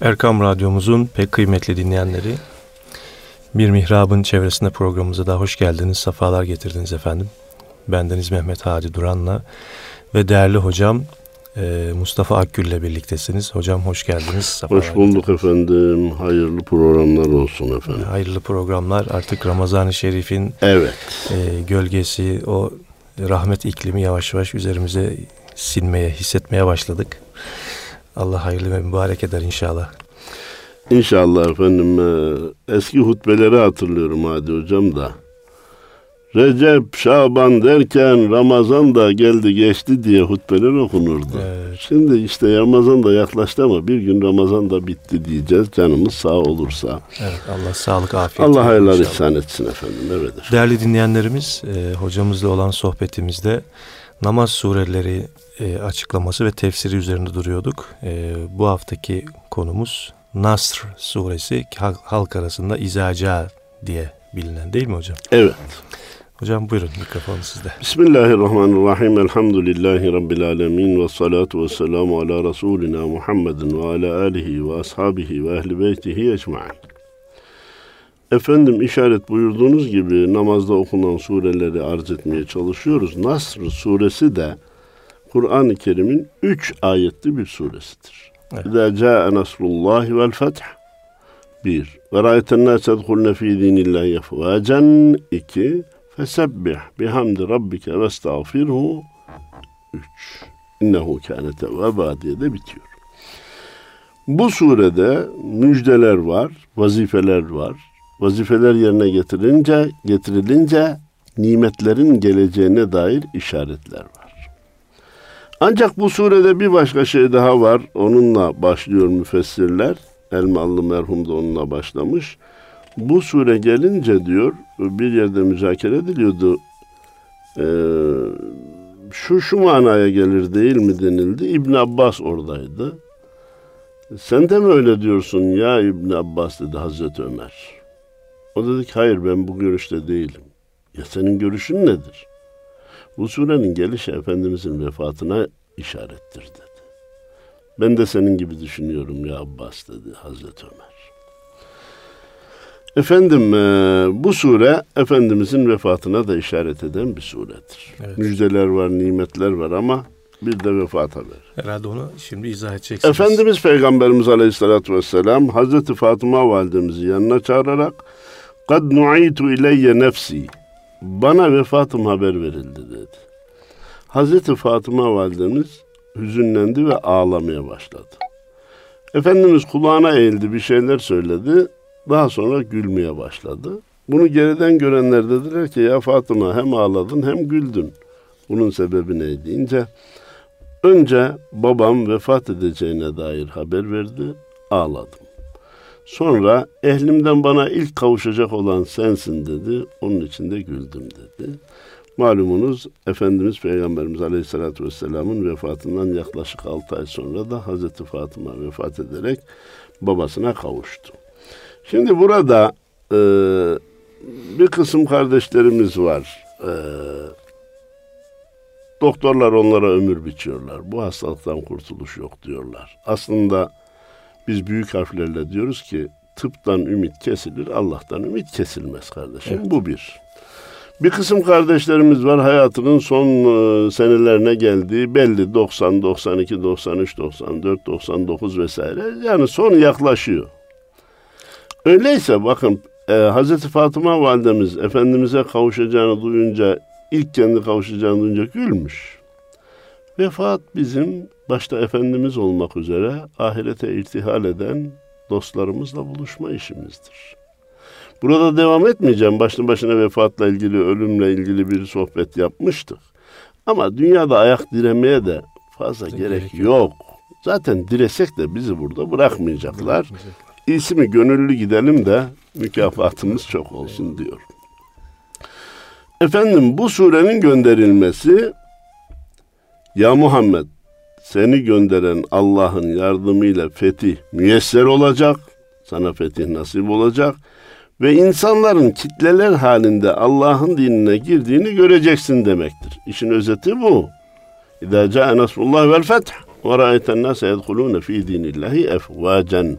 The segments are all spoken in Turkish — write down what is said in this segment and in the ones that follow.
Erkam Radyomuzun pek kıymetli dinleyenleri, Bir Mihrab'ın çevresinde programımıza da hoş geldiniz, sefalar getirdiniz efendim. Bendeniz Mehmet Hadi Duran'la ve değerli hocam e, Mustafa Akgül ile birliktesiniz. Hocam hoş geldiniz. Hoş bulduk efendim. Hayırlı programlar olsun efendim. Hayırlı programlar. Artık Ramazan-ı Şerif'in evet. e, gölgesi, o rahmet iklimi yavaş yavaş üzerimize sinmeye, hissetmeye başladık. Allah hayırlı ve mübarek eder inşallah. İnşallah efendim. Eski hutbeleri hatırlıyorum Hadi Hocam da. Recep, Şaban derken Ramazan da geldi geçti diye hutbeler okunurdu. Evet. Şimdi işte Ramazan da yaklaştı ama bir gün Ramazan da bitti diyeceğiz. Canımız sağ olursa. Evet Allah sağlık afiyet. Allah hayırlar ihsan etsin efendim. Öyledir. Değerli dinleyenlerimiz e, hocamızla olan sohbetimizde namaz sureleri e, açıklaması ve tefsiri üzerinde duruyorduk. E, bu haftaki konumuz Nasr suresi halk arasında izaca diye bilinen değil mi hocam? Evet. Hocam buyurun mikrofon sizde. Bismillahirrahmanirrahim. Elhamdülillahi Rabbil alemin. Ve salatu ve selamu ala Resulina Muhammedin ve ala alihi ve ashabihi ve ehli beytihi ecma'in. Efendim işaret buyurduğunuz gibi namazda okunan sureleri arz etmeye çalışıyoruz. Nasr suresi de Kur'an-ı Kerim'in üç ayetli bir suresidir. İzâ câe nasrullahi vel feth. Bir. Ve râyeten nâse edhulne fî dînillâhi yefvâcen. İki. Fesebbih bihamdi rabbike ve estağfirhu. Üç. İnnehu kâne tevvâbâ diye de bitiyor. Bu surede müjdeler var, vazifeler var. Vazifeler yerine getirince, getirilince nimetlerin geleceğine dair işaretler var. Ancak bu surede bir başka şey daha var. Onunla başlıyor müfessirler. Elmalı merhum da onunla başlamış. Bu sure gelince diyor bir yerde müzakere ediliyordu. Ee, şu şu manaya gelir değil mi denildi. İbn Abbas oradaydı. Sen de mi öyle diyorsun ya İbn Abbas dedi Hazreti Ömer. O dedi ki hayır ben bu görüşte değilim. Ya senin görüşün nedir? Bu surenin gelişi Efendimizin vefatına işarettir dedi. Ben de senin gibi düşünüyorum ya Abbas dedi Hazreti Ömer. Efendim e, bu sure Efendimizin vefatına da işaret eden bir suredir. Evet. Müjdeler var, nimetler var ama bir de vefat haberi. Herhalde onu şimdi izah edeceksiniz. Efendimiz Peygamberimiz Aleyhisselatü Vesselam Hazreti Fatıma validemizi yanına çağırarak kad nu'itu ileyye nefsi bana vefatım haber verildi dedi. Hazreti Fatıma validemiz hüzünlendi ve ağlamaya başladı. Efendimiz kulağına eğildi bir şeyler söyledi. Daha sonra gülmeye başladı. Bunu geriden görenler dediler ki ya Fatıma hem ağladın hem güldün. Bunun sebebi ne deyince önce babam vefat edeceğine dair haber verdi. Ağladım. Sonra ehlimden bana ilk kavuşacak olan sensin dedi. Onun için de güldüm dedi. Malumunuz Efendimiz Peygamberimiz Aleyhisselatü Vesselam'ın vefatından yaklaşık 6 ay sonra da Hazreti Fatıma vefat ederek babasına kavuştu. Şimdi burada e, bir kısım kardeşlerimiz var. E, doktorlar onlara ömür biçiyorlar. Bu hastalıktan kurtuluş yok diyorlar. Aslında biz büyük harflerle diyoruz ki tıptan ümit kesilir, Allah'tan ümit kesilmez kardeşim. Evet. Bu bir. Bir kısım kardeşlerimiz var hayatının son e, senelerine geldiği belli 90, 92, 93, 94, 99 vesaire. Yani son yaklaşıyor. Öyleyse bakın e, Hazreti Fatıma validemiz Efendimiz'e kavuşacağını duyunca ilk kendi kavuşacağını duyunca gülmüş. Vefat bizim başta Efendimiz olmak üzere ahirete irtihal eden dostlarımızla buluşma işimizdir. Burada devam etmeyeceğim. Başlı başına vefatla ilgili, ölümle ilgili bir sohbet yapmıştık. Ama dünyada ayak diremeye de fazla gerek, gerek yok. Zaten diresek de bizi burada bırakmayacaklar. İyisi mi gönüllü gidelim de mükafatımız çok olsun diyor. Efendim bu surenin gönderilmesi ya Muhammed seni gönderen Allah'ın yardımıyla fetih müyesser olacak. Sana fetih nasip olacak. Ve insanların kitleler halinde Allah'ın dinine girdiğini göreceksin demektir. İşin özeti bu. İdâ câe nasrullah vel feth. Ve ra'ayten nase yedhulûne fî dînillâhi efvâcen.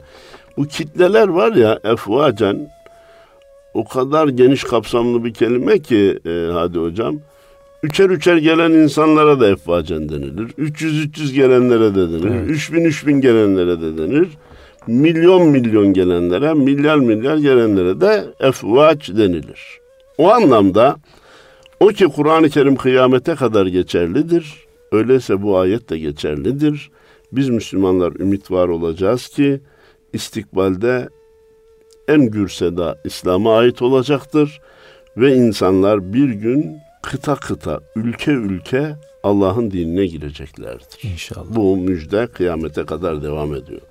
Bu kitleler var ya efvâcen o kadar geniş kapsamlı bir kelime ki e, hadi hocam. Üçer üçer gelen insanlara da efvacen denilir. 300-300 gelenlere de denir. 3000-3000 gelenlere de denir. Milyon milyon gelenlere, milyar milyar gelenlere de efvaç denilir. O anlamda o ki Kur'an-ı Kerim kıyamete kadar geçerlidir. Öyleyse bu ayet de geçerlidir. Biz Müslümanlar ümit var olacağız ki istikbalde en gür seda İslam'a ait olacaktır ve insanlar bir gün kıta kıta, ülke ülke Allah'ın dinine gireceklerdir. İnşallah. Bu müjde kıyamete kadar devam ediyor.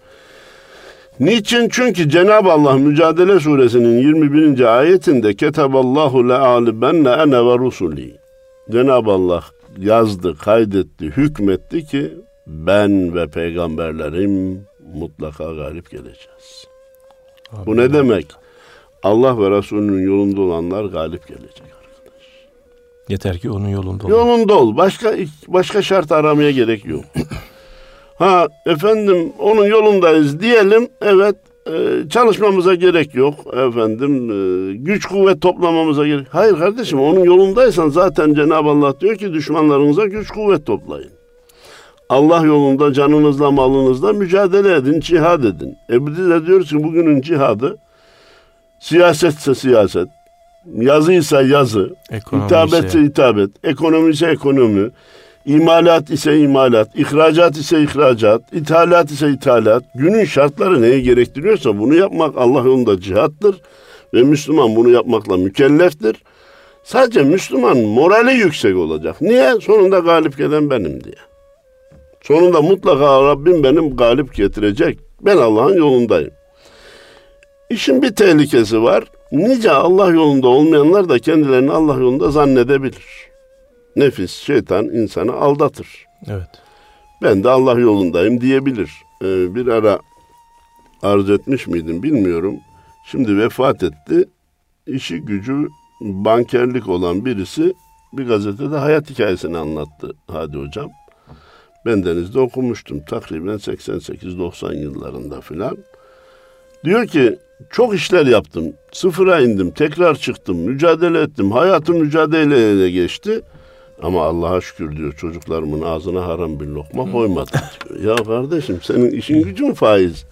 Niçin? Çünkü Cenab-ı Allah Mücadele Suresinin 21. ayetinde Ketaballahu le'alibenne ene ve rusuli. Cenab-ı Allah yazdı, kaydetti, hükmetti ki ben ve peygamberlerim mutlaka galip geleceğiz. Amin. Bu ne demek? Allah ve Resulünün yolunda olanlar galip gelecek. Yeter ki onun yolunda ol. Yolunda ol. Başka başka şart aramaya gerek yok. ha efendim onun yolundayız diyelim. Evet e, çalışmamıza gerek yok efendim e, güç kuvvet toplamamıza gerek. Hayır kardeşim onun yolundaysan zaten Cenab-ı Allah diyor ki düşmanlarınıza güç kuvvet toplayın. Allah yolunda canınızla malınızla mücadele edin, cihad edin. E biz de diyoruz ki bugünün cihadı siyasetse siyaset, yazıysa yazı, Ekonomi hitabetse ise- hitabet, ekonomi ise ekonomi, imalat ise imalat, ihracat ise ihracat, ithalat ise ithalat. Günün şartları neye gerektiriyorsa bunu yapmak Allah yolunda cihattır ve Müslüman bunu yapmakla mükelleftir. Sadece Müslüman morali yüksek olacak. Niye? Sonunda galip gelen benim diye. Sonunda mutlaka Rabbim benim galip getirecek. Ben Allah'ın yolundayım. İşin bir tehlikesi var. Nice Allah yolunda olmayanlar da kendilerini Allah yolunda zannedebilir. Nefis, şeytan insanı aldatır. Evet. Ben de Allah yolundayım diyebilir. Ee, bir ara arz etmiş miydim bilmiyorum. Şimdi vefat etti. İşi gücü bankerlik olan birisi bir gazetede hayat hikayesini anlattı Hadi Hocam. Ben denizde okumuştum. Takriben 88-90 yıllarında filan. Diyor ki çok işler yaptım. Sıfıra indim. Tekrar çıktım. Mücadele ettim. Hayatım mücadeleyle geçti. Ama Allah'a şükür diyor çocuklarımın ağzına haram bir lokma koymadım diyor. Ya kardeşim senin işin gücün faiz.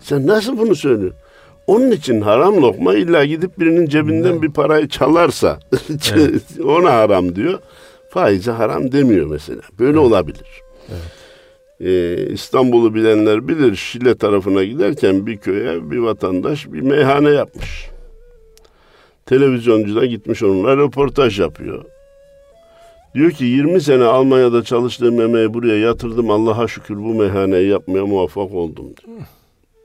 Sen nasıl bunu söylüyorsun? Onun için haram lokma illa gidip birinin cebinden bir parayı çalarsa ona haram diyor. Faize haram demiyor mesela. Böyle olabilir. Ee, İstanbul'u bilenler bilir Şile tarafına giderken bir köye bir vatandaş bir meyhane yapmış. Televizyoncu da gitmiş onunla röportaj yapıyor. Diyor ki 20 sene Almanya'da çalıştığım emeği buraya yatırdım. Allah'a şükür bu meyhaneyi yapmaya muvaffak oldum diyor.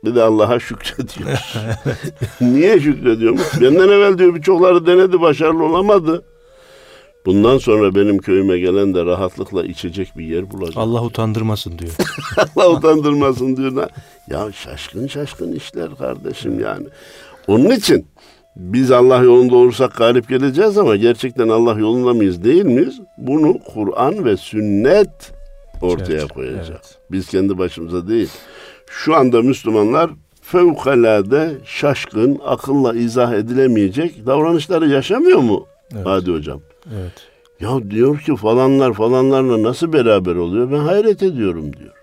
Bir de Allah'a şükrediyor. Niye şükrediyormuş? Benden evvel diyor birçokları denedi başarılı olamadı. Bundan sonra benim köyüme gelen de rahatlıkla içecek bir yer bulacak. Allah utandırmasın diyor. Allah utandırmasın diyor. Ya şaşkın şaşkın işler kardeşim yani. Onun için biz Allah yolunda olursak galip geleceğiz ama gerçekten Allah yolunda mıyız değil miyiz? Bunu Kur'an ve sünnet ortaya Evet, koyacak. evet. Biz kendi başımıza değil. Şu anda Müslümanlar fevkalade şaşkın, akılla izah edilemeyecek davranışları yaşamıyor mu? Evet. Hadi hocam. Evet. Ya diyor ki falanlar falanlarla nasıl beraber oluyor? Ben hayret ediyorum diyor.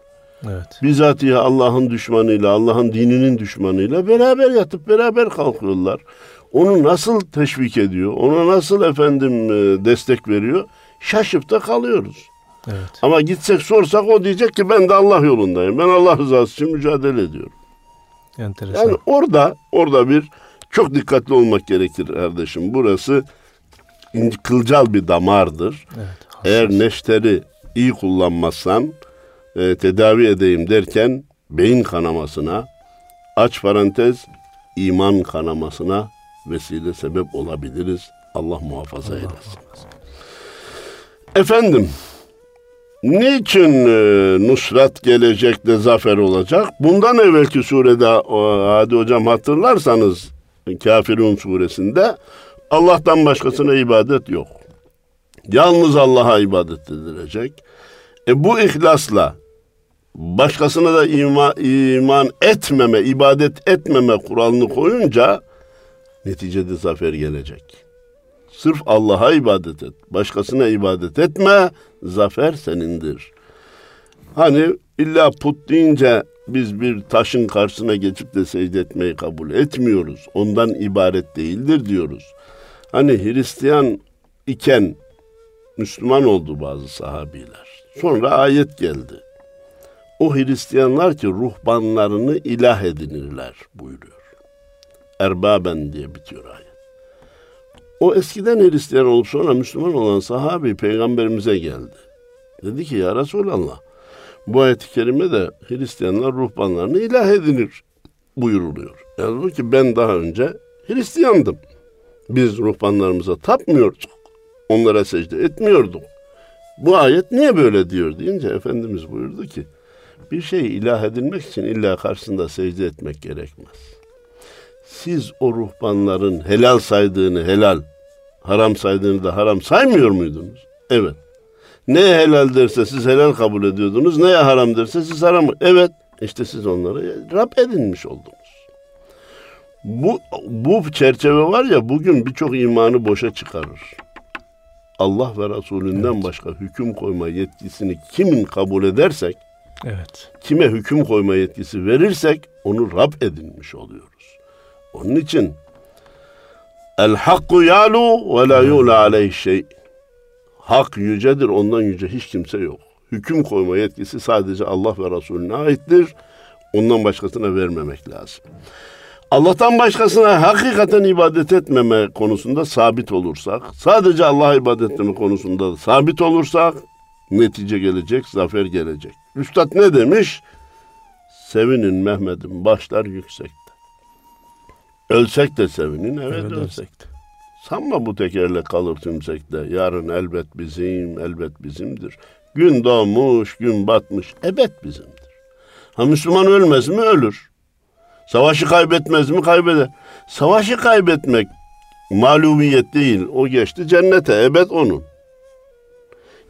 Evet. Bizatihi Allah'ın düşmanıyla, Allah'ın dininin düşmanıyla beraber yatıp beraber kalkıyorlar. Onu nasıl teşvik ediyor? Ona nasıl efendim e, destek veriyor? Şaşıp da kalıyoruz. Evet. Ama gitsek sorsak o diyecek ki ben de Allah yolundayım. Ben Allah rızası için mücadele ediyorum. Enteresan. Yani orada orada bir çok dikkatli olmak gerekir kardeşim. Burası kılcal bir damardır. evet. Eğer neşteri iyi kullanmazsan e, tedavi edeyim derken beyin kanamasına aç parantez iman kanamasına vesile sebep olabiliriz. Allah muhafaza eylesin. Efendim niçin e, nusrat gelecek de zafer olacak? Bundan evvelki surede Hadi hocam hatırlarsanız Kafirun suresinde Allah'tan başkasına ibadet yok. Yalnız Allah'a ibadet edilecek. E bu ihlasla başkasına da iman, iman etmeme, ibadet etmeme kuralını koyunca neticede zafer gelecek. Sırf Allah'a ibadet et. Başkasına ibadet etme. Zafer senindir. Hani illa put deyince biz bir taşın karşısına geçip de secde etmeyi kabul etmiyoruz. Ondan ibaret değildir diyoruz. Hani Hristiyan iken Müslüman oldu bazı sahabiler. Sonra ayet geldi. O Hristiyanlar ki ruhbanlarını ilah edinirler buyuruyor. Erbaben diye bitiyor ayet. O eskiden Hristiyan olup sonra Müslüman olan sahabi peygamberimize geldi. Dedi ki ya Resulallah bu ayet-i kerime de Hristiyanlar ruhbanlarını ilah edinir buyuruluyor. Yani ki ben daha önce Hristiyandım. Biz ruhbanlarımıza tapmıyorduk. Onlara secde etmiyorduk. Bu ayet niye böyle diyor deyince Efendimiz buyurdu ki bir şey ilah edinmek için illa karşısında secde etmek gerekmez. Siz o ruhbanların helal saydığını helal, haram saydığını da haram saymıyor muydunuz? Evet. Neye helal derse siz helal kabul ediyordunuz, neye haram derse siz haram. Evet, işte siz onları Rab edinmiş oldunuz. Bu, bu çerçeve var ya bugün birçok imanı boşa çıkarır. Allah ve Resulünden evet. başka hüküm koyma yetkisini kimin kabul edersek, evet. kime hüküm koyma yetkisi verirsek onu Rab edinmiş oluyoruz. Onun için el hakku yalu ve la yula aleyhi şey. Hak yücedir, ondan yüce hiç kimse yok. Hüküm koyma yetkisi sadece Allah ve Resulüne aittir. Ondan başkasına vermemek lazım. Allah'tan başkasına hakikaten ibadet etmeme konusunda sabit olursak, sadece Allah'a ibadet etmeme konusunda sabit olursak netice gelecek, zafer gelecek. Üstad ne demiş? Sevinin Mehmet'im başlar yüksekte. Ölsek de sevinin, evet, evet ölsek de. Sanma bu tekerle kalır tümsekte. Yarın elbet bizim, elbet bizimdir. Gün doğmuş, gün batmış, ebed bizimdir. Ha Müslüman ölmez mi? Ölür. Savaşı kaybetmez mi? Kaybeder. Savaşı kaybetmek malumiyet değil. O geçti cennete. Ebed onun.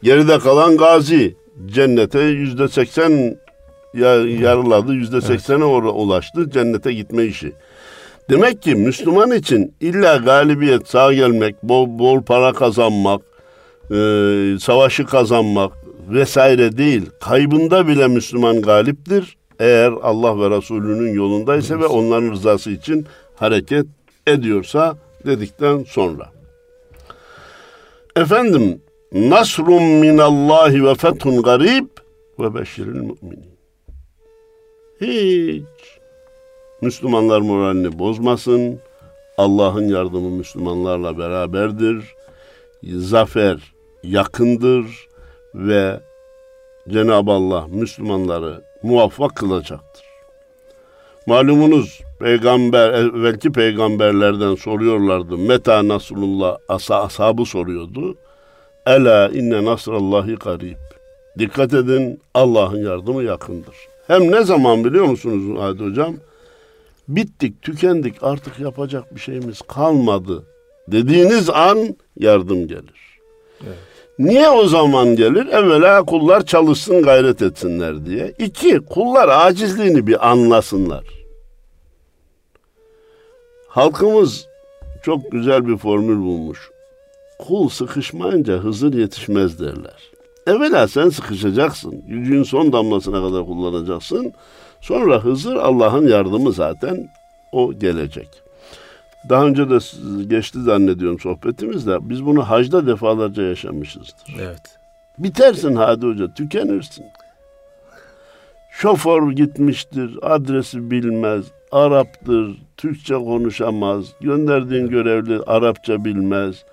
Geride kalan gazi. Cennete yüzde seksen yarıladı. Yüzde seksene ulaştı. Cennete gitme işi. Demek ki Müslüman için illa galibiyet sağ gelmek, bol, bol para kazanmak, e, savaşı kazanmak vesaire değil. Kaybında bile Müslüman galiptir. Eğer Allah ve Resulünün yolundaysa evet. ve onların rızası için hareket ediyorsa dedikten sonra. Efendim Nasrun minallahi ve fethun garib ve beşiril müminin. Hiç Müslümanlar moralini bozmasın. Allah'ın yardımı Müslümanlarla beraberdir. Zafer yakındır ve Cenab-ı Allah Müslümanları muvaffak kılacaktır. Malumunuz peygamber evvelki peygamberlerden soruyorlardı. Meta Nasrullah asa, ashabı soruyordu. Ela inne nasrallahi garib. Dikkat edin Allah'ın yardımı yakındır. Hem ne zaman biliyor musunuz Hadi Hocam? Bittik, tükendik, artık yapacak bir şeyimiz kalmadı dediğiniz an yardım gelir. Evet. Niye o zaman gelir? Evvela kullar çalışsın, gayret etsinler diye. İki, kullar acizliğini bir anlasınlar. Halkımız çok güzel bir formül bulmuş. Kul sıkışmayınca Hızır yetişmez derler. Evvela sen sıkışacaksın. Gücün son damlasına kadar kullanacaksın. Sonra Hızır Allah'ın yardımı zaten o gelecek. Daha önce de geçti zannediyorum sohbetimizde. Biz bunu hacda defalarca yaşamışızdır. Evet. Bitersin Hadi Hoca, tükenirsin. Şoför gitmiştir, adresi bilmez, Arap'tır, Türkçe konuşamaz, gönderdiğin görevli Arapça bilmez.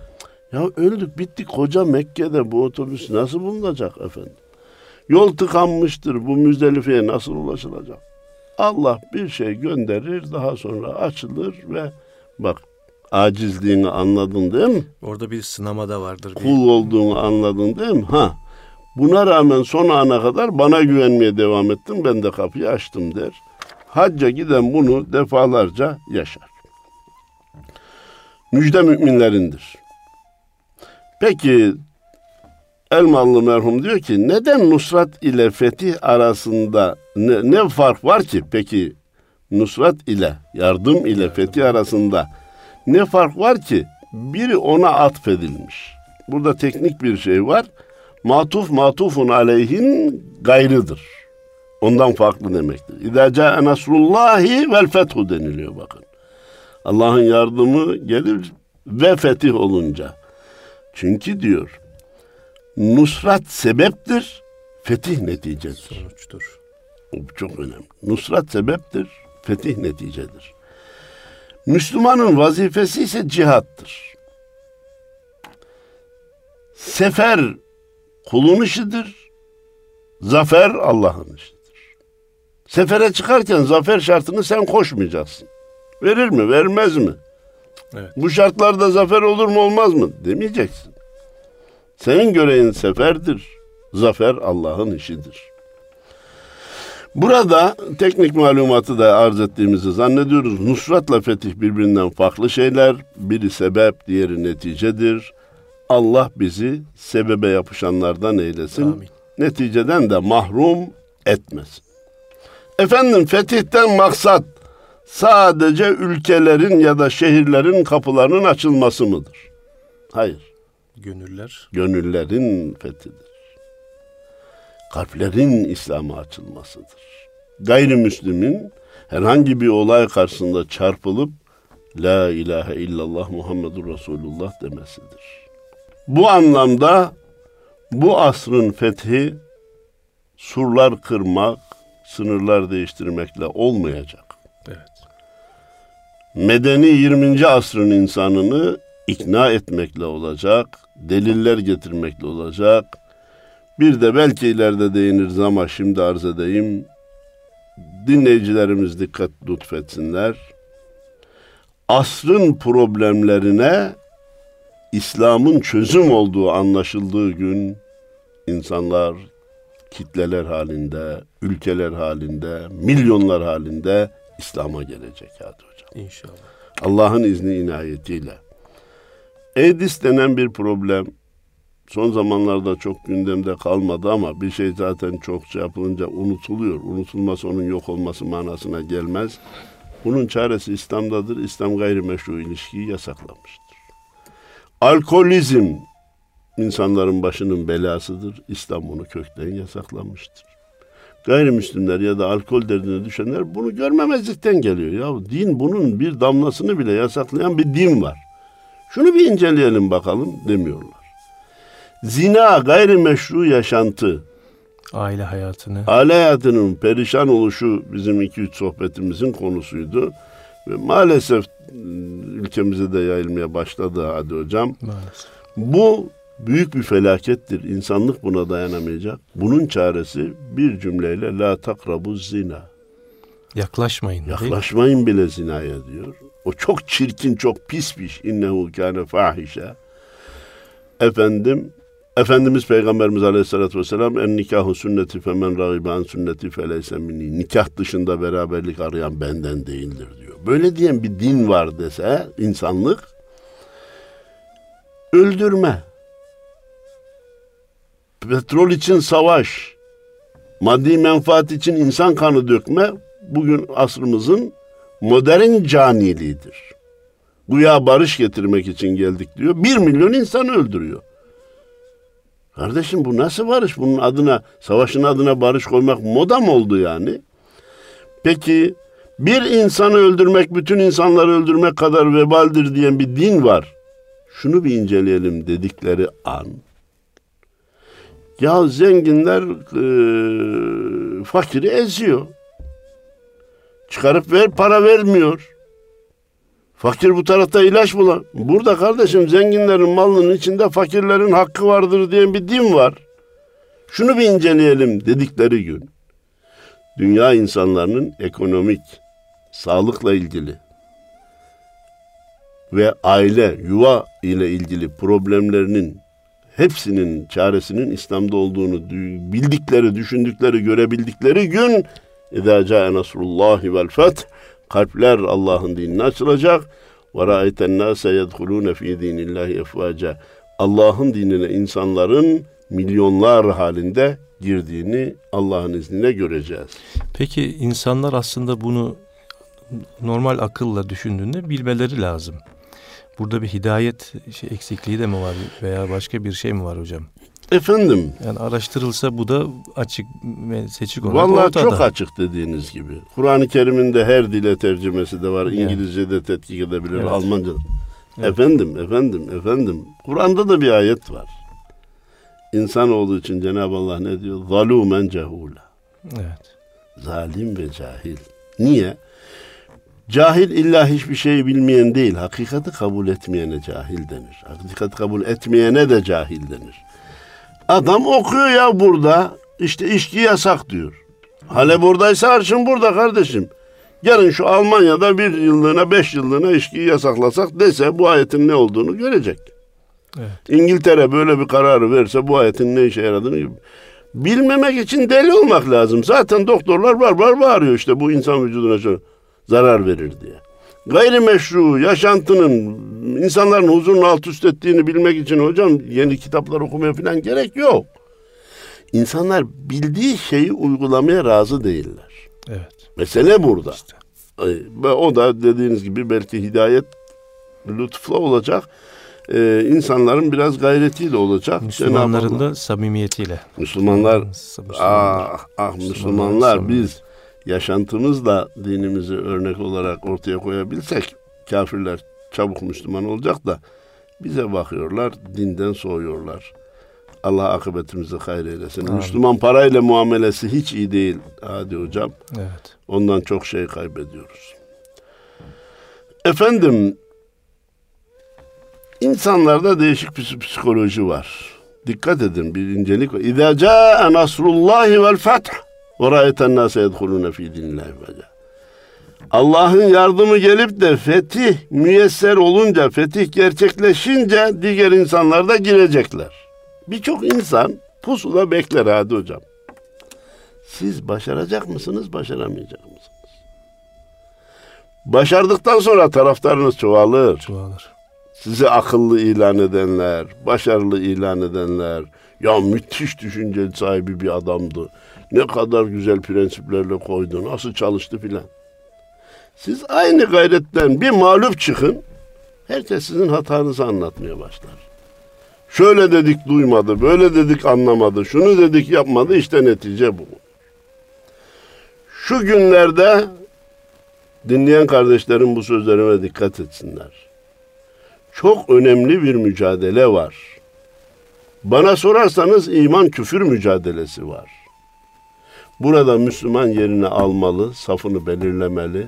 Ya öldük bittik koca Mekke'de bu otobüs nasıl bulunacak efendim? Yol tıkanmıştır bu Müzdelife'ye nasıl ulaşılacak? Allah bir şey gönderir daha sonra açılır ve bak acizliğini anladın değil mi? Orada bir sınama da vardır. Kul olduğunu anladın değil mi? Ha. Buna rağmen son ana kadar bana güvenmeye devam ettim. Ben de kapıyı açtım der. Hacca giden bunu defalarca yaşar. Müjde müminlerindir. Peki Elmalı merhum diyor ki neden Nusrat ile fetih arasında ne, ne fark var ki peki Nusrat ile yardım ile fetih arasında ne fark var ki biri ona atfedilmiş. Burada teknik bir şey var. Matuf matufun aleyhin gayrıdır. Ondan farklı demektir. İzâ câe nasrullâhi vel fethu deniliyor bakın. Allah'ın yardımı gelir ve fetih olunca. Çünkü diyor nusrat sebeptir, fetih neticedir. Sonuçtur. Bu çok önemli. Nusrat sebeptir, fetih neticedir. Müslümanın vazifesi ise cihattır. Sefer kulun işidir, zafer Allah'ın işidir. Sefere çıkarken zafer şartını sen koşmayacaksın. Verir mi, vermez mi? Evet. Bu şartlarda zafer olur mu, olmaz mı? Demeyeceksin. Senin görevin seferdir. Zafer Allah'ın işidir. Burada teknik malumatı da arz ettiğimizi zannediyoruz. Nusratla fetih birbirinden farklı şeyler. Biri sebep, diğeri neticedir. Allah bizi sebebe yapışanlardan eylesin. Amin. Neticeden de mahrum etmesin. Efendim fetihten maksat sadece ülkelerin ya da şehirlerin kapılarının açılması mıdır? Hayır Gönüller. gönüllerin fethidir. Kalplerin İslam'a açılmasıdır. Gayrimüslimin herhangi bir olay karşısında çarpılıp La ilahe illallah Muhammedur Resulullah demesidir. Bu anlamda bu asrın fethi surlar kırmak, sınırlar değiştirmekle olmayacak. Evet. medeni 20. asrın insanını ikna etmekle olacak, deliller getirmekle olacak. Bir de belki ileride değiniriz ama şimdi arz edeyim. Dinleyicilerimiz dikkat lütfetsinler. Asrın problemlerine İslam'ın çözüm olduğu anlaşıldığı gün insanlar kitleler halinde, ülkeler halinde, milyonlar halinde İslam'a gelecek hadi hocam. İnşallah. Allah'ın izni inayetiyle. AIDS denen bir problem son zamanlarda çok gündemde kalmadı ama bir şey zaten çok şey yapılınca unutuluyor. Unutulması onun yok olması manasına gelmez. Bunun çaresi İslam'dadır. İslam gayrimeşru ilişkiyi yasaklamıştır. Alkolizm insanların başının belasıdır. İslam bunu kökten yasaklamıştır. Gayrimüslimler ya da alkol derdine düşenler bunu görmemezlikten geliyor. Ya din bunun bir damlasını bile yasaklayan bir din var. Şunu bir inceleyelim bakalım demiyorlar. Zina gayrimeşru yaşantı, Aile hayatını. aile hayatının perişan oluşu bizim iki üç sohbetimizin konusuydu. Ve maalesef ıı, ülkemize de yayılmaya başladı hadi hocam. Maalesef. Bu büyük bir felakettir. İnsanlık buna dayanamayacak. Bunun çaresi bir cümleyle la takrabu zina. Yaklaşmayın. Yaklaşmayın bile zinaya diyor. O çok çirkin, çok pis bir iş. İnnehu kâne fahişe. Efendim, Efendimiz Peygamberimiz Aleyhisselatü Vesselam en nikahu sünneti femen ragibe an sünneti feleyse minni. Nikah dışında beraberlik arayan benden değildir diyor. Böyle diyen bir din var dese insanlık öldürme, petrol için savaş, maddi menfaat için insan kanı dökme bugün asrımızın modern caniliğidir. Güya barış getirmek için geldik diyor. Bir milyon insan öldürüyor. Kardeşim bu nasıl barış? Bunun adına, savaşın adına barış koymak moda mı oldu yani? Peki bir insanı öldürmek, bütün insanları öldürmek kadar vebaldir diyen bir din var. Şunu bir inceleyelim dedikleri an. Ya zenginler e, fakiri eziyor. Çıkarıp ver para vermiyor. Fakir bu tarafta ilaç bulan. Burada kardeşim zenginlerin malının içinde fakirlerin hakkı vardır diyen bir din var. Şunu bir inceleyelim dedikleri gün. Dünya insanlarının ekonomik, sağlıkla ilgili ve aile, yuva ile ilgili problemlerinin hepsinin çaresinin İslam'da olduğunu dü- bildikleri, düşündükleri, görebildikleri gün اِذَا جَاءَ نَصْرُ اللّٰهِ وَالْفَتْحِ kalpler Allah'ın dinine açılacak. Ve ra'ayten nase yedhulune fi dinillahi efvaca. Allah'ın dinine insanların milyonlar halinde girdiğini Allah'ın izniyle göreceğiz. Peki insanlar aslında bunu normal akılla düşündüğünde bilmeleri lazım. Burada bir hidayet şey eksikliği de mi var veya başka bir şey mi var hocam? Efendim. Yani araştırılsa bu da açık seçik olarak Vallahi ortada. çok açık dediğiniz gibi. Kur'an-ı Kerim'in de her dile tercümesi de var. İngilizce'de tetkik edebilir, Evet. Almanca'da. Evet. Efendim, efendim, efendim. Kur'an'da da bir ayet var. İnsanoğlu için Cenab-ı Allah ne diyor? Zalumen cehula. Evet. Zalim ve cahil. Niye? Cahil illa hiçbir şeyi bilmeyen değil. Hakikati kabul etmeyene cahil denir. Hakikati kabul etmeyene de cahil denir. Adam okuyor ya burada. işte içki yasak diyor. Hale buradaysa arşın burada kardeşim. Yarın şu Almanya'da bir yıllığına beş yıllığına içkiyi yasaklasak dese bu ayetin ne olduğunu görecek. Evet. İngiltere böyle bir kararı verse bu ayetin ne işe yaradığını bilmemek için deli olmak lazım. Zaten doktorlar var var bağırıyor işte bu insan vücuduna şu zarar verir diye. Gayrimeşru yaşantının insanların huzurunu alt üst ettiğini bilmek için hocam yeni kitaplar okumaya falan gerek yok. İnsanlar bildiği şeyi uygulamaya razı değiller. Evet. Mesele burada. İşte. Ve o da dediğiniz gibi belki hidayet lütufla olacak. Ee, insanların biraz gayretiyle olacak. Müslümanların da samimiyetiyle. Müslümanlar Müslümanlar. ah ah Müslümanlar Müslümanlar biz yaşantımızla dinimizi örnek olarak ortaya koyabilsek kafirler çabuk Müslüman olacak da bize bakıyorlar dinden soğuyorlar. Allah akıbetimizi hayır eylesin. Amin. Müslüman parayla muamelesi hiç iyi değil. Hadi hocam. Evet. Ondan çok şey kaybediyoruz. Efendim, insanlarda değişik bir psikoloji var. Dikkat edin bir incelik var. İzâ câe nasrullâhi vel feth ve râyeten nâse yedhulûne fî dinillâhi fecâ. Allah'ın yardımı gelip de fetih müyesser olunca, fetih gerçekleşince diğer insanlar da girecekler. Birçok insan pusula bekler hadi hocam. Siz başaracak mısınız, başaramayacak mısınız? Başardıktan sonra taraftarınız çoğalır. Çoğalır. Sizi akıllı ilan edenler, başarılı ilan edenler, ya müthiş düşünce sahibi bir adamdı. Ne kadar güzel prensiplerle koydu, nasıl çalıştı filan. Siz aynı gayretten bir mağlup çıkın, herkes sizin hatanızı anlatmaya başlar. Şöyle dedik duymadı, böyle dedik anlamadı, şunu dedik yapmadı, işte netice bu. Şu günlerde dinleyen kardeşlerim bu sözlerime dikkat etsinler. Çok önemli bir mücadele var. Bana sorarsanız iman küfür mücadelesi var. Burada Müslüman yerini almalı, safını belirlemeli.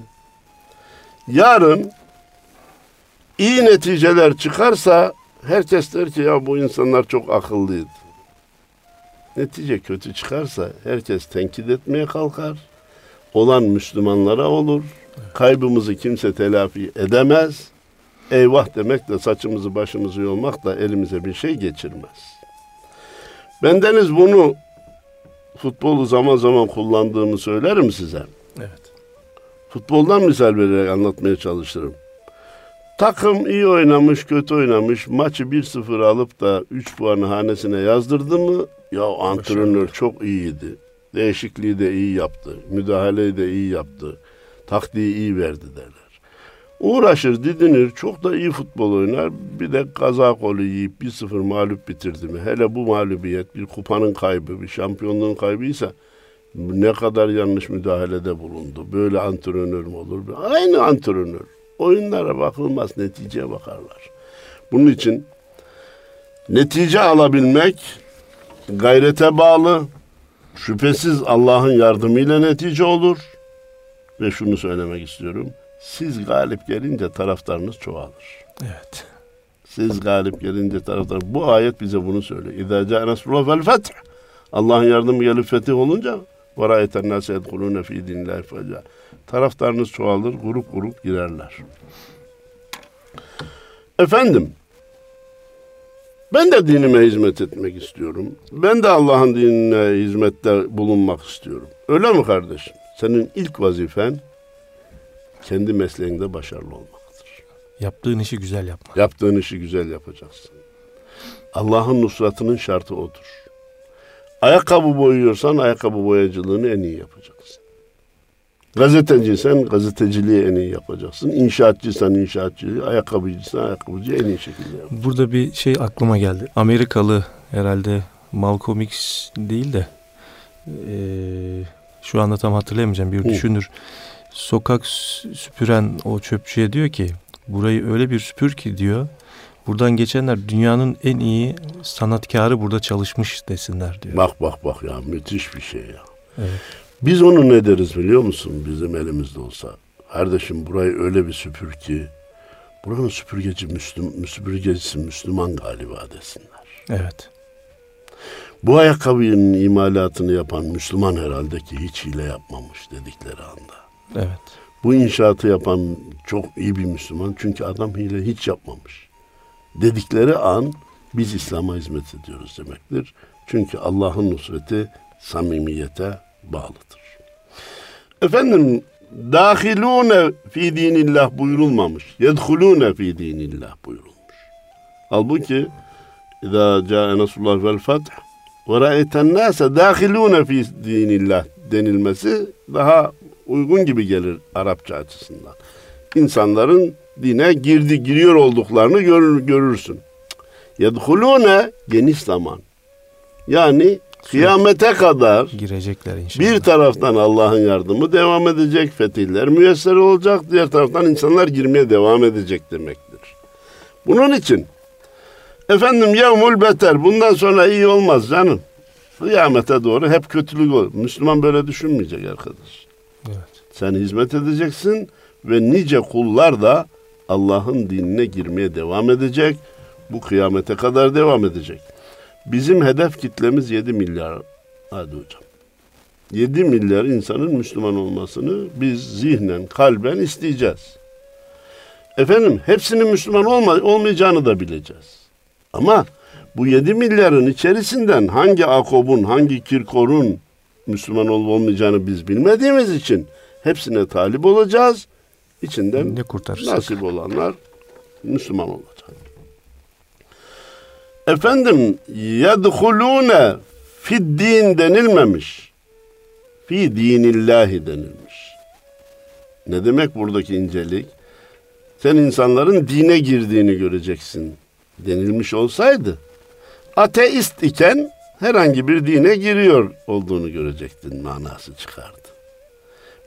Yarın iyi neticeler çıkarsa herkes der ki ya bu insanlar çok akıllıydı. Netice kötü çıkarsa herkes tenkit etmeye kalkar. Olan Müslümanlara olur. Kaybımızı kimse telafi edemez. Eyvah demek de saçımızı başımızı yolmak da elimize bir şey geçirmez. Bendeniz bunu futbolu zaman zaman kullandığımı söylerim size. Evet. Futboldan misal vererek anlatmaya çalışırım. Takım iyi oynamış, kötü oynamış. Maçı 1-0 alıp da 3 puanı hanesine yazdırdı mı? Ya antrenör çok iyiydi. Değişikliği de iyi yaptı. Müdahaleyi de iyi yaptı. Taktiği iyi verdi derler. Uğraşır, didinir, çok da iyi futbol oynar. Bir de kaza golü yiyip 1-0 mağlup bitirdi mi? Hele bu mağlubiyet bir kupanın kaybı, bir şampiyonluğun kaybıysa ne kadar yanlış müdahalede bulundu. Böyle antrenör mü olur? Aynı antrenör. Oyunlara bakılmaz, neticeye bakarlar. Bunun için netice alabilmek gayrete bağlı, şüphesiz Allah'ın yardımıyla netice olur. Ve şunu söylemek istiyorum. Siz galip gelince taraftarınız çoğalır. Evet. Siz galip gelince taraftar. Bu ayet bize bunu söylüyor. İzâ câe nasrullah vel feth. Allah'ın yardımı gelip fetih olunca ve râyeten nâse yedhulûne fî dinillâhi fecâ. Taraftarınız çoğalır, grup grup girerler. Efendim, ben de dinime hizmet etmek istiyorum. Ben de Allah'ın dinine hizmette bulunmak istiyorum. Öyle mi kardeşim? Senin ilk vazifen kendi mesleğinde başarılı olmaktır. Yaptığın işi güzel yapmak. Yaptığın işi güzel yapacaksın. Allah'ın nusratının şartı odur. Ayakkabı boyuyorsan ayakkabı boyacılığını en iyi yapacaksın. Gazeteciysen gazeteciliği en iyi yapacaksın. İnşaatçıysan inşaatçılığı, ayakkabıcıysan ayakkabıcıyı en iyi şekilde yapacaksın. Burada bir şey aklıma geldi. Amerikalı herhalde Malcolm X değil de e, şu anda tam hatırlayamayacağım bir düşünür. Sokak süpüren o çöpçüye diyor ki burayı öyle bir süpür ki diyor buradan geçenler dünyanın en iyi sanatkarı burada çalışmış desinler diyor. Bak bak bak ya müthiş bir şey ya. Evet. Biz onu ne deriz biliyor musun bizim elimizde olsa? Kardeşim burayı öyle bir süpür ki buranın süpürgeci Müslüm, süpürgecisi Müslüman galiba desinler. Evet. Bu ayakkabının imalatını yapan Müslüman herhalde ki hiç hile yapmamış dedikleri anda. Evet. Bu inşaatı yapan çok iyi bir Müslüman çünkü adam hile hiç yapmamış. Dedikleri an biz İslam'a hizmet ediyoruz demektir. Çünkü Allah'ın nusreti samimiyete bağlıdır. Efendim dahilune fi dinillah buyurulmamış. Yedhulune fi dinillah buyurulmuş. Halbuki İzâ câe nasrullah vel fath ve ra'eten nâse dâhilûne fi dinillah denilmesi daha uygun gibi gelir Arapça açısından. İnsanların dine girdi giriyor olduklarını görür, görürsün. Yedhulûne geniş zaman. Yani kıyamete kadar Girecekler inşallah. bir taraftan Allah'ın yardımı devam edecek, fetihler müyesser olacak, diğer taraftan insanlar girmeye devam edecek demektir. Bunun için efendim yevmul beter bundan sonra iyi olmaz canım. Kıyamete doğru hep kötülük olur. Müslüman böyle düşünmeyecek arkadaş. Evet. Sen hizmet edeceksin ve nice kullar da Allah'ın dinine girmeye devam edecek. Bu kıyamete kadar devam edecek. Bizim hedef kitlemiz 7 milyar. Hadi hocam. 7 milyar insanın Müslüman olmasını biz zihnen, kalben isteyeceğiz. Efendim hepsinin Müslüman olma, olmayacağını da bileceğiz. Ama bu 7 milyarın içerisinden hangi akobun, hangi kirkorun Müslüman olup olmayacağını biz bilmediğimiz için hepsine talip olacağız. İçinden Ne kurtarırsak. nasip olanlar Müslüman olacak. Efendim yedhulune fid din denilmemiş. Fi dinillahi denilmiş. Ne demek buradaki incelik? Sen insanların dine girdiğini göreceksin denilmiş olsaydı ateist iken herhangi bir dine giriyor olduğunu görecektin manası çıkardı.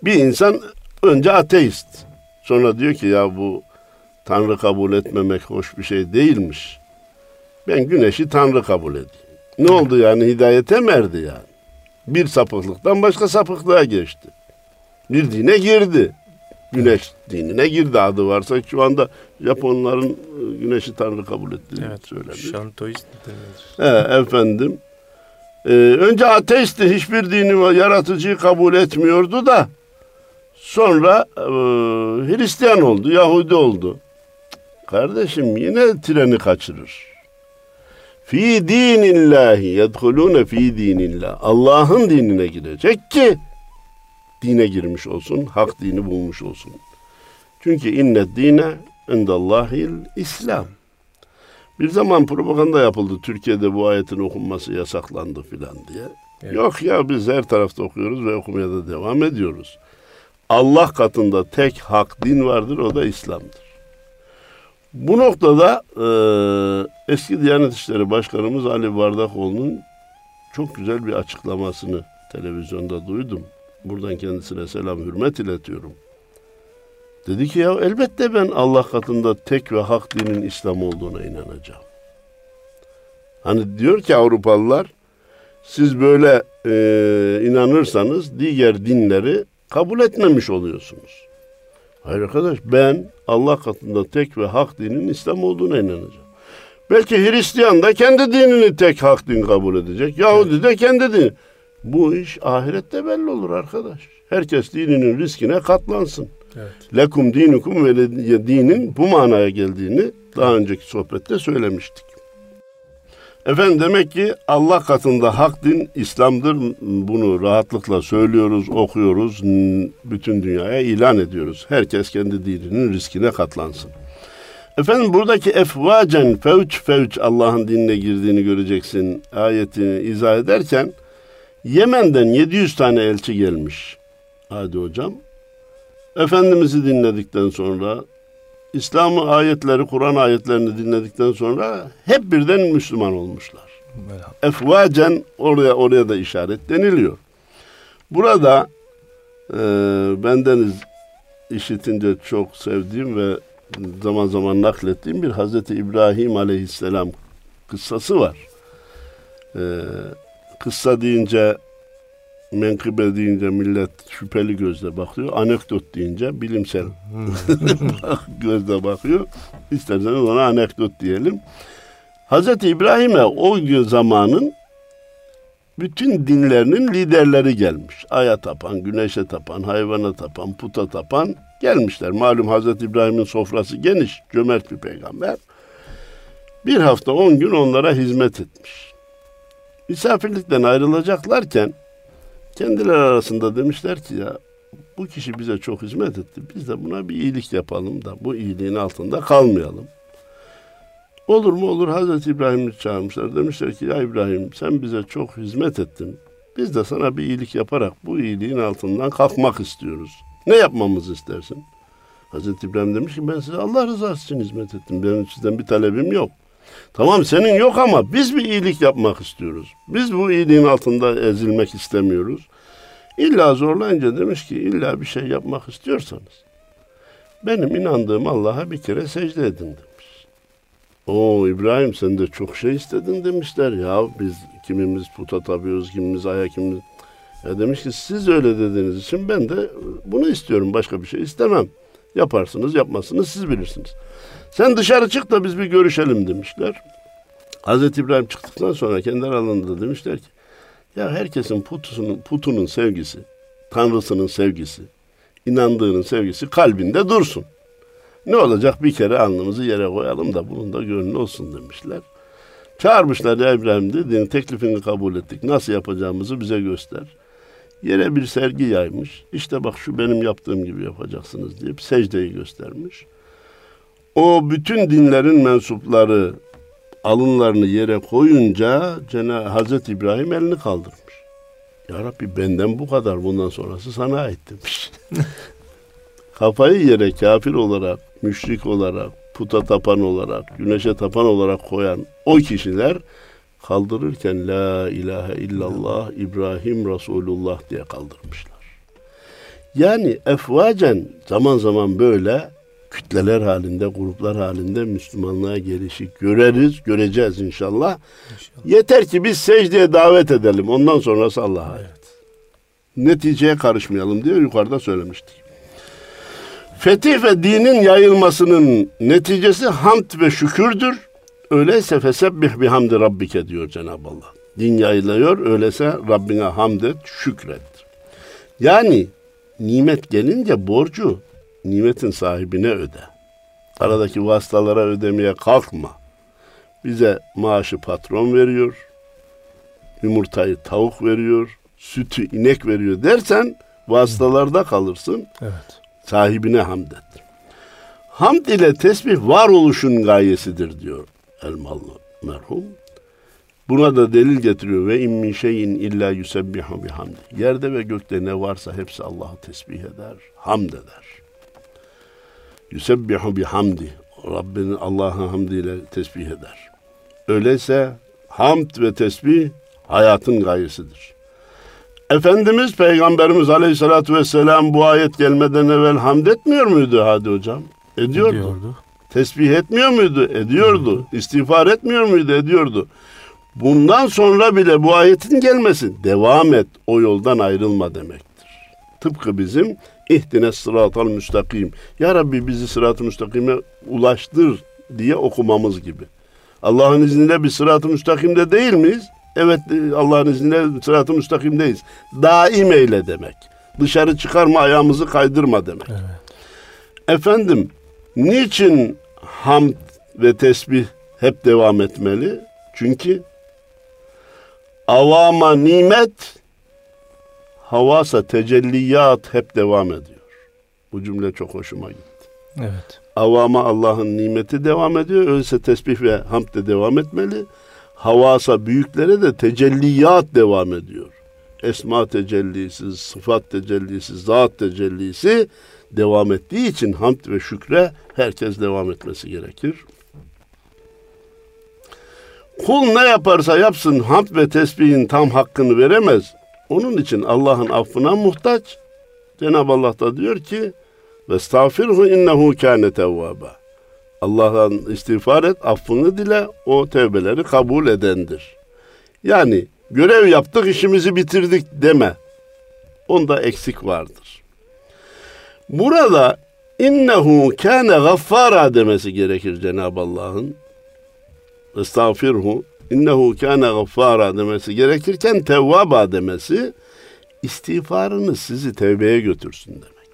Bir insan önce ateist. Sonra diyor ki ya bu Tanrı kabul etmemek hoş bir şey değilmiş. Ben güneşi Tanrı kabul edeyim. Ne oldu yani hidayete mi erdi yani? Bir sapıklıktan başka sapıklığa geçti. Bir dine girdi. Güneş dinine girdi adı varsa şu anda Japonların e, güneşi Tanrı kabul ettiğini Evet. söyleniyor. Şantoist denilir. He, efendim. Ee, önce ateistti. Hiçbir dini yaratıcıyı kabul etmiyordu da sonra e, Hristiyan oldu, Yahudi oldu. Kardeşim yine treni kaçırır. Fi dinillahi yedhulune fi dinillah. Allah'ın dinine girecek ki dine girmiş olsun, hak dini bulmuş olsun. Çünkü inne dine indallahil İslam. Bir zaman propaganda yapıldı. Türkiye'de bu ayetin okunması yasaklandı filan diye. Evet. Yok ya biz her tarafta okuyoruz ve okumaya da devam ediyoruz. Allah katında tek hak din vardır o da İslam'dır. Bu noktada e, eski Diyanet İşleri Başkanımız Ali Bardakoğlu'nun çok güzel bir açıklamasını televizyonda duydum. Buradan kendisine selam hürmet iletiyorum. Dedi ki ya elbette ben Allah katında tek ve hak dinin İslam olduğuna inanacağım. Hani diyor ki Avrupalılar siz böyle e, inanırsanız diğer dinleri kabul etmemiş oluyorsunuz. Hayır arkadaş ben Allah katında tek ve hak dinin İslam olduğuna inanacağım. Belki Hristiyan da kendi dinini tek hak din kabul edecek. Yahudi de kendi dini. Bu iş ahirette belli olur arkadaş. Herkes dininin riskine katlansın. Evet. Lekum dinukum ve dinin bu manaya geldiğini daha önceki sohbette söylemiştik. Efendim demek ki Allah katında hak din İslam'dır. Bunu rahatlıkla söylüyoruz, okuyoruz, bütün dünyaya ilan ediyoruz. Herkes kendi dininin riskine katlansın. Efendim buradaki efvacen fevç fevç Allah'ın dinine girdiğini göreceksin ayetini izah ederken Yemen'den 700 tane elçi gelmiş. Hadi hocam. Efendimiz'i dinledikten sonra İslam'ı ayetleri, Kur'an ayetlerini dinledikten sonra hep birden Müslüman olmuşlar. Efvacen oraya oraya da işaret deniliyor. Burada e, bendeniz işitince çok sevdiğim ve zaman zaman naklettiğim bir Hazreti İbrahim Aleyhisselam kıssası var. E, kıssa deyince menkıbe deyince millet şüpheli gözle bakıyor. Anekdot deyince bilimsel gözle bakıyor. İsterseniz ona anekdot diyelim. Hazreti İbrahim'e o zamanın bütün dinlerinin liderleri gelmiş. Aya tapan, güneşe tapan, hayvana tapan, puta tapan gelmişler. Malum Hazreti İbrahim'in sofrası geniş, cömert bir peygamber. Bir hafta on gün onlara hizmet etmiş. Misafirlikten ayrılacaklarken kendileri arasında demişler ki ya bu kişi bize çok hizmet etti. Biz de buna bir iyilik yapalım da bu iyiliğin altında kalmayalım. Olur mu olur Hazreti İbrahim'i çağırmışlar. Demişler ki ya İbrahim sen bize çok hizmet ettin. Biz de sana bir iyilik yaparak bu iyiliğin altından kalkmak istiyoruz. Ne yapmamızı istersin? Hazreti İbrahim demiş ki ben size Allah rızası için hizmet ettim. Benim sizden bir talebim yok. Tamam senin yok ama biz bir iyilik yapmak istiyoruz. Biz bu iyiliğin altında ezilmek istemiyoruz. İlla zorlayınca demiş ki illa bir şey yapmak istiyorsanız benim inandığım Allah'a bir kere secde edin demiş. O İbrahim sen de çok şey istedin demişler ya biz kimimiz puta tapıyoruz kimimiz aya kimimiz. Ya demiş ki siz öyle dediğiniz için ben de bunu istiyorum başka bir şey istemem. Yaparsınız yapmazsınız siz bilirsiniz. Sen dışarı çık da biz bir görüşelim demişler. Hazreti İbrahim çıktıktan sonra kendi aralarında demişler ki ya herkesin putusunun, putunun sevgisi, tanrısının sevgisi, inandığının sevgisi kalbinde dursun. Ne olacak bir kere alnımızı yere koyalım da bunun da gönlü olsun demişler. Çağırmışlar ya İbrahim dediğin teklifini kabul ettik. Nasıl yapacağımızı bize göster. Yere bir sergi yaymış. İşte bak şu benim yaptığım gibi yapacaksınız deyip secdeyi göstermiş. O bütün dinlerin mensupları alınlarını yere koyunca Cenab Hazreti İbrahim elini kaldırmış. Ya Rabbi benden bu kadar bundan sonrası sana ait demiş. Kafayı yere kafir olarak, müşrik olarak, puta tapan olarak, güneşe tapan olarak koyan o kişiler kaldırırken La ilahe illallah İbrahim Resulullah diye kaldırmışlar. Yani efvacen zaman zaman böyle kütleler halinde, gruplar halinde Müslümanlığa gelişi göreriz, göreceğiz inşallah. inşallah. Yeter ki biz secdeye davet edelim. Ondan sonrası Allah'a evet. Neticeye karışmayalım diye yukarıda söylemiştik. Fetih ve dinin yayılmasının neticesi hamd ve şükürdür. Öyleyse fesebbih bihamdi rabbike diyor Cenab-ı Allah. Din yayılıyor, öyleyse Rabbine hamd et, şükret. Yani nimet gelince borcu nimetin sahibine öde. Aradaki vasıtalara ödemeye kalkma. Bize maaşı patron veriyor, yumurtayı tavuk veriyor, sütü inek veriyor dersen vasıtalarda kalırsın. Evet. Sahibine hamd et. Hamd ile tesbih varoluşun gayesidir diyor Elmalı merhum. Buna da delil getiriyor ve in min şeyin illa yusebbihu bihamdi. Yerde ve gökte ne varsa hepsi Allah'ı tesbih eder, hamd eder. Yusebbihu bihamdi. Rabbinin Allah'ın hamdiyle tesbih eder. Öyleyse hamd ve tesbih hayatın gayesidir. Efendimiz Peygamberimiz Aleyhisselatü Vesselam bu ayet gelmeden evvel hamd etmiyor muydu Hadi Hocam? Ediyordu. Ediyordu. Tesbih etmiyor muydu? Ediyordu. İstiğfar etmiyor muydu? Ediyordu. Bundan sonra bile bu ayetin gelmesi devam et o yoldan ayrılma demektir. Tıpkı bizim ihtine sıratal müstakim. Ya Rabbi bizi sırat-ı müstakime ulaştır diye okumamız gibi. Allah'ın izniyle bir sırat-ı müstakimde değil miyiz? Evet Allah'ın izniyle sırat-ı müstakimdeyiz. Daim eyle demek. Dışarı çıkarma ayağımızı kaydırma demek. Evet. Efendim niçin hamd ve tesbih hep devam etmeli? Çünkü avama nimet havasa tecelliyat hep devam ediyor. Bu cümle çok hoşuma gitti. Evet. Avama Allah'ın nimeti devam ediyor. Öyleyse tesbih ve hamd de devam etmeli. Havasa büyüklere de tecelliyat devam ediyor. Esma tecellisi, sıfat tecellisi, zat tecellisi devam ettiği için hamd ve şükre herkes devam etmesi gerekir. Kul ne yaparsa yapsın hamd ve tesbihin tam hakkını veremez. Onun için Allah'ın affına muhtaç. Cenab-ı Allah da diyor ki ve estağfirhu innehu kâne tevvâba. Allah'tan istiğfar et, affını dile, o tevbeleri kabul edendir. Yani görev yaptık, işimizi bitirdik deme. Onda eksik vardır. Burada innehu kâne gaffara demesi gerekir Cenab-ı Allah'ın. Estağfirhu innehu kâne gaffara demesi gerekirken tevvaba demesi istiğfarını sizi tevbeye götürsün demek.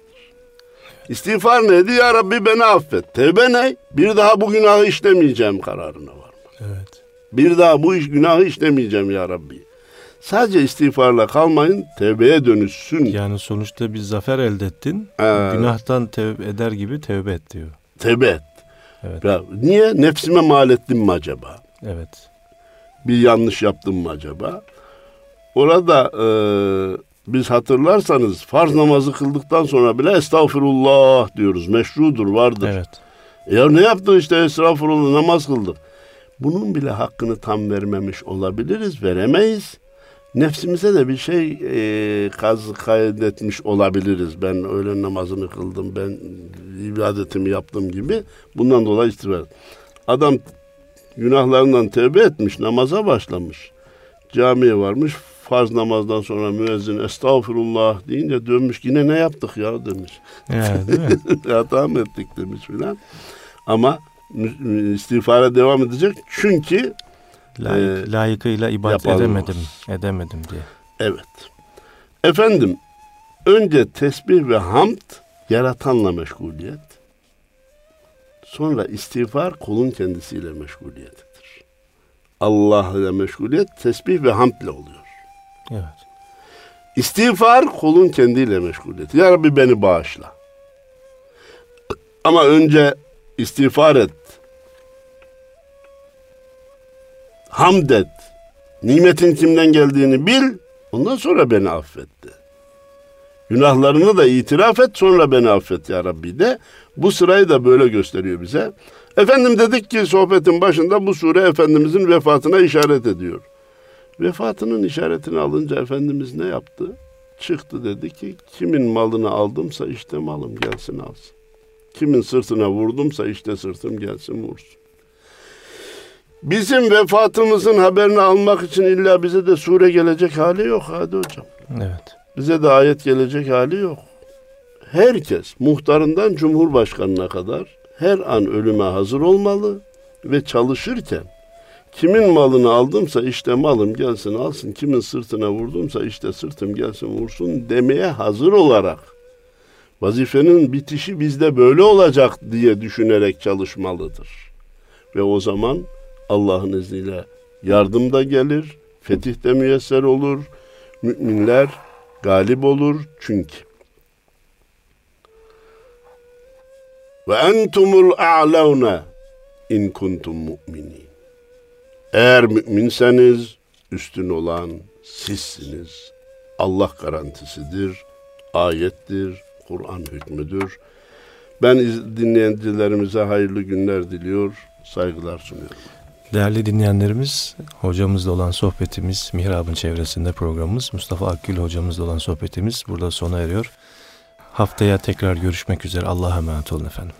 İstiğfar neydi? Ya Rabbi beni affet. Tevbe ne? Bir daha bu günahı işlemeyeceğim kararına var. Evet. Bir daha bu iş günahı işlemeyeceğim ya Rabbi. Sadece istiğfarla kalmayın, tevbeye dönüşsün. Yani sonuçta bir zafer elde ettin. Ee, Günahtan tevbe eder gibi tevbe et diyor. Tevbe et. Evet. Ya, niye? Nefsime mal ettim mi acaba? Evet. Bir yanlış yaptım mı acaba? Orada e, biz hatırlarsanız farz namazı kıldıktan sonra bile estağfurullah diyoruz. Meşrudur, vardır. Evet. Ya ne yaptın işte estağfurullah namaz kıldık. Bunun bile hakkını tam vermemiş olabiliriz, veremeyiz. Nefsimize de bir şey e, kaz kaydetmiş olabiliriz. Ben öğlen namazını kıldım, ben ibadetimi yaptım gibi. Bundan dolayı istiğfar. Adam günahlarından tevbe etmiş, namaza başlamış. Camiye varmış, farz namazdan sonra müezzin estağfurullah deyince dönmüş yine ne yaptık ya demiş. Yani değil mi? Hata mı ettik demiş filan. Ama istiğfara devam edecek çünkü Layık, Ee, layıkıyla ibadet yapamaz. edemedim. Edemedim diye. evet. Efendim önce tesbih ve hamd yaratanla meşguliyet. Sonra istiğfar kulun kendisiyle meşguliyetidir. Allah ile meşguliyet tesbih ve hamdle oluyor. Evet. İstiğfar kulun kendiyle meşguliyeti. Ya Rabbi beni bağışla. Ama önce istiğfar et. Hamd et. Nimetin kimden geldiğini bil. Ondan sonra beni affetti. Günahlarını da itiraf et sonra beni affet ya Rabbi de. Bu sırayı da böyle gösteriyor bize. Efendim dedik ki sohbetin başında bu sure Efendimizin vefatına işaret ediyor. Vefatının işaretini alınca Efendimiz ne yaptı? Çıktı dedi ki kimin malını aldımsa işte malım gelsin alsın. Kimin sırtına vurdumsa işte sırtım gelsin vursun. Bizim vefatımızın haberini almak için illa bize de sure gelecek hali yok hadi hocam. Evet. Bize de ayet gelecek hali yok. Herkes muhtarından cumhurbaşkanına kadar her an ölüme hazır olmalı ve çalışırken kimin malını aldımsa işte malım gelsin alsın, kimin sırtına vurdumsa işte sırtım gelsin vursun demeye hazır olarak vazifenin bitişi bizde böyle olacak diye düşünerek çalışmalıdır. Ve o zaman Allah'ın izniyle yardım da gelir, fetih de müyesser olur, müminler galip olur çünkü. Ve entumul a'launa in kuntum mu'minin. Eğer müminseniz üstün olan sizsiniz. Allah garantisidir, ayettir, Kur'an hükmüdür. Ben iz- dinleyicilerimize hayırlı günler diliyor, saygılar sunuyorum. Değerli dinleyenlerimiz, hocamızla olan sohbetimiz, Mihrab'ın çevresinde programımız, Mustafa Akgül hocamızla olan sohbetimiz burada sona eriyor. Haftaya tekrar görüşmek üzere. Allah'a emanet olun efendim.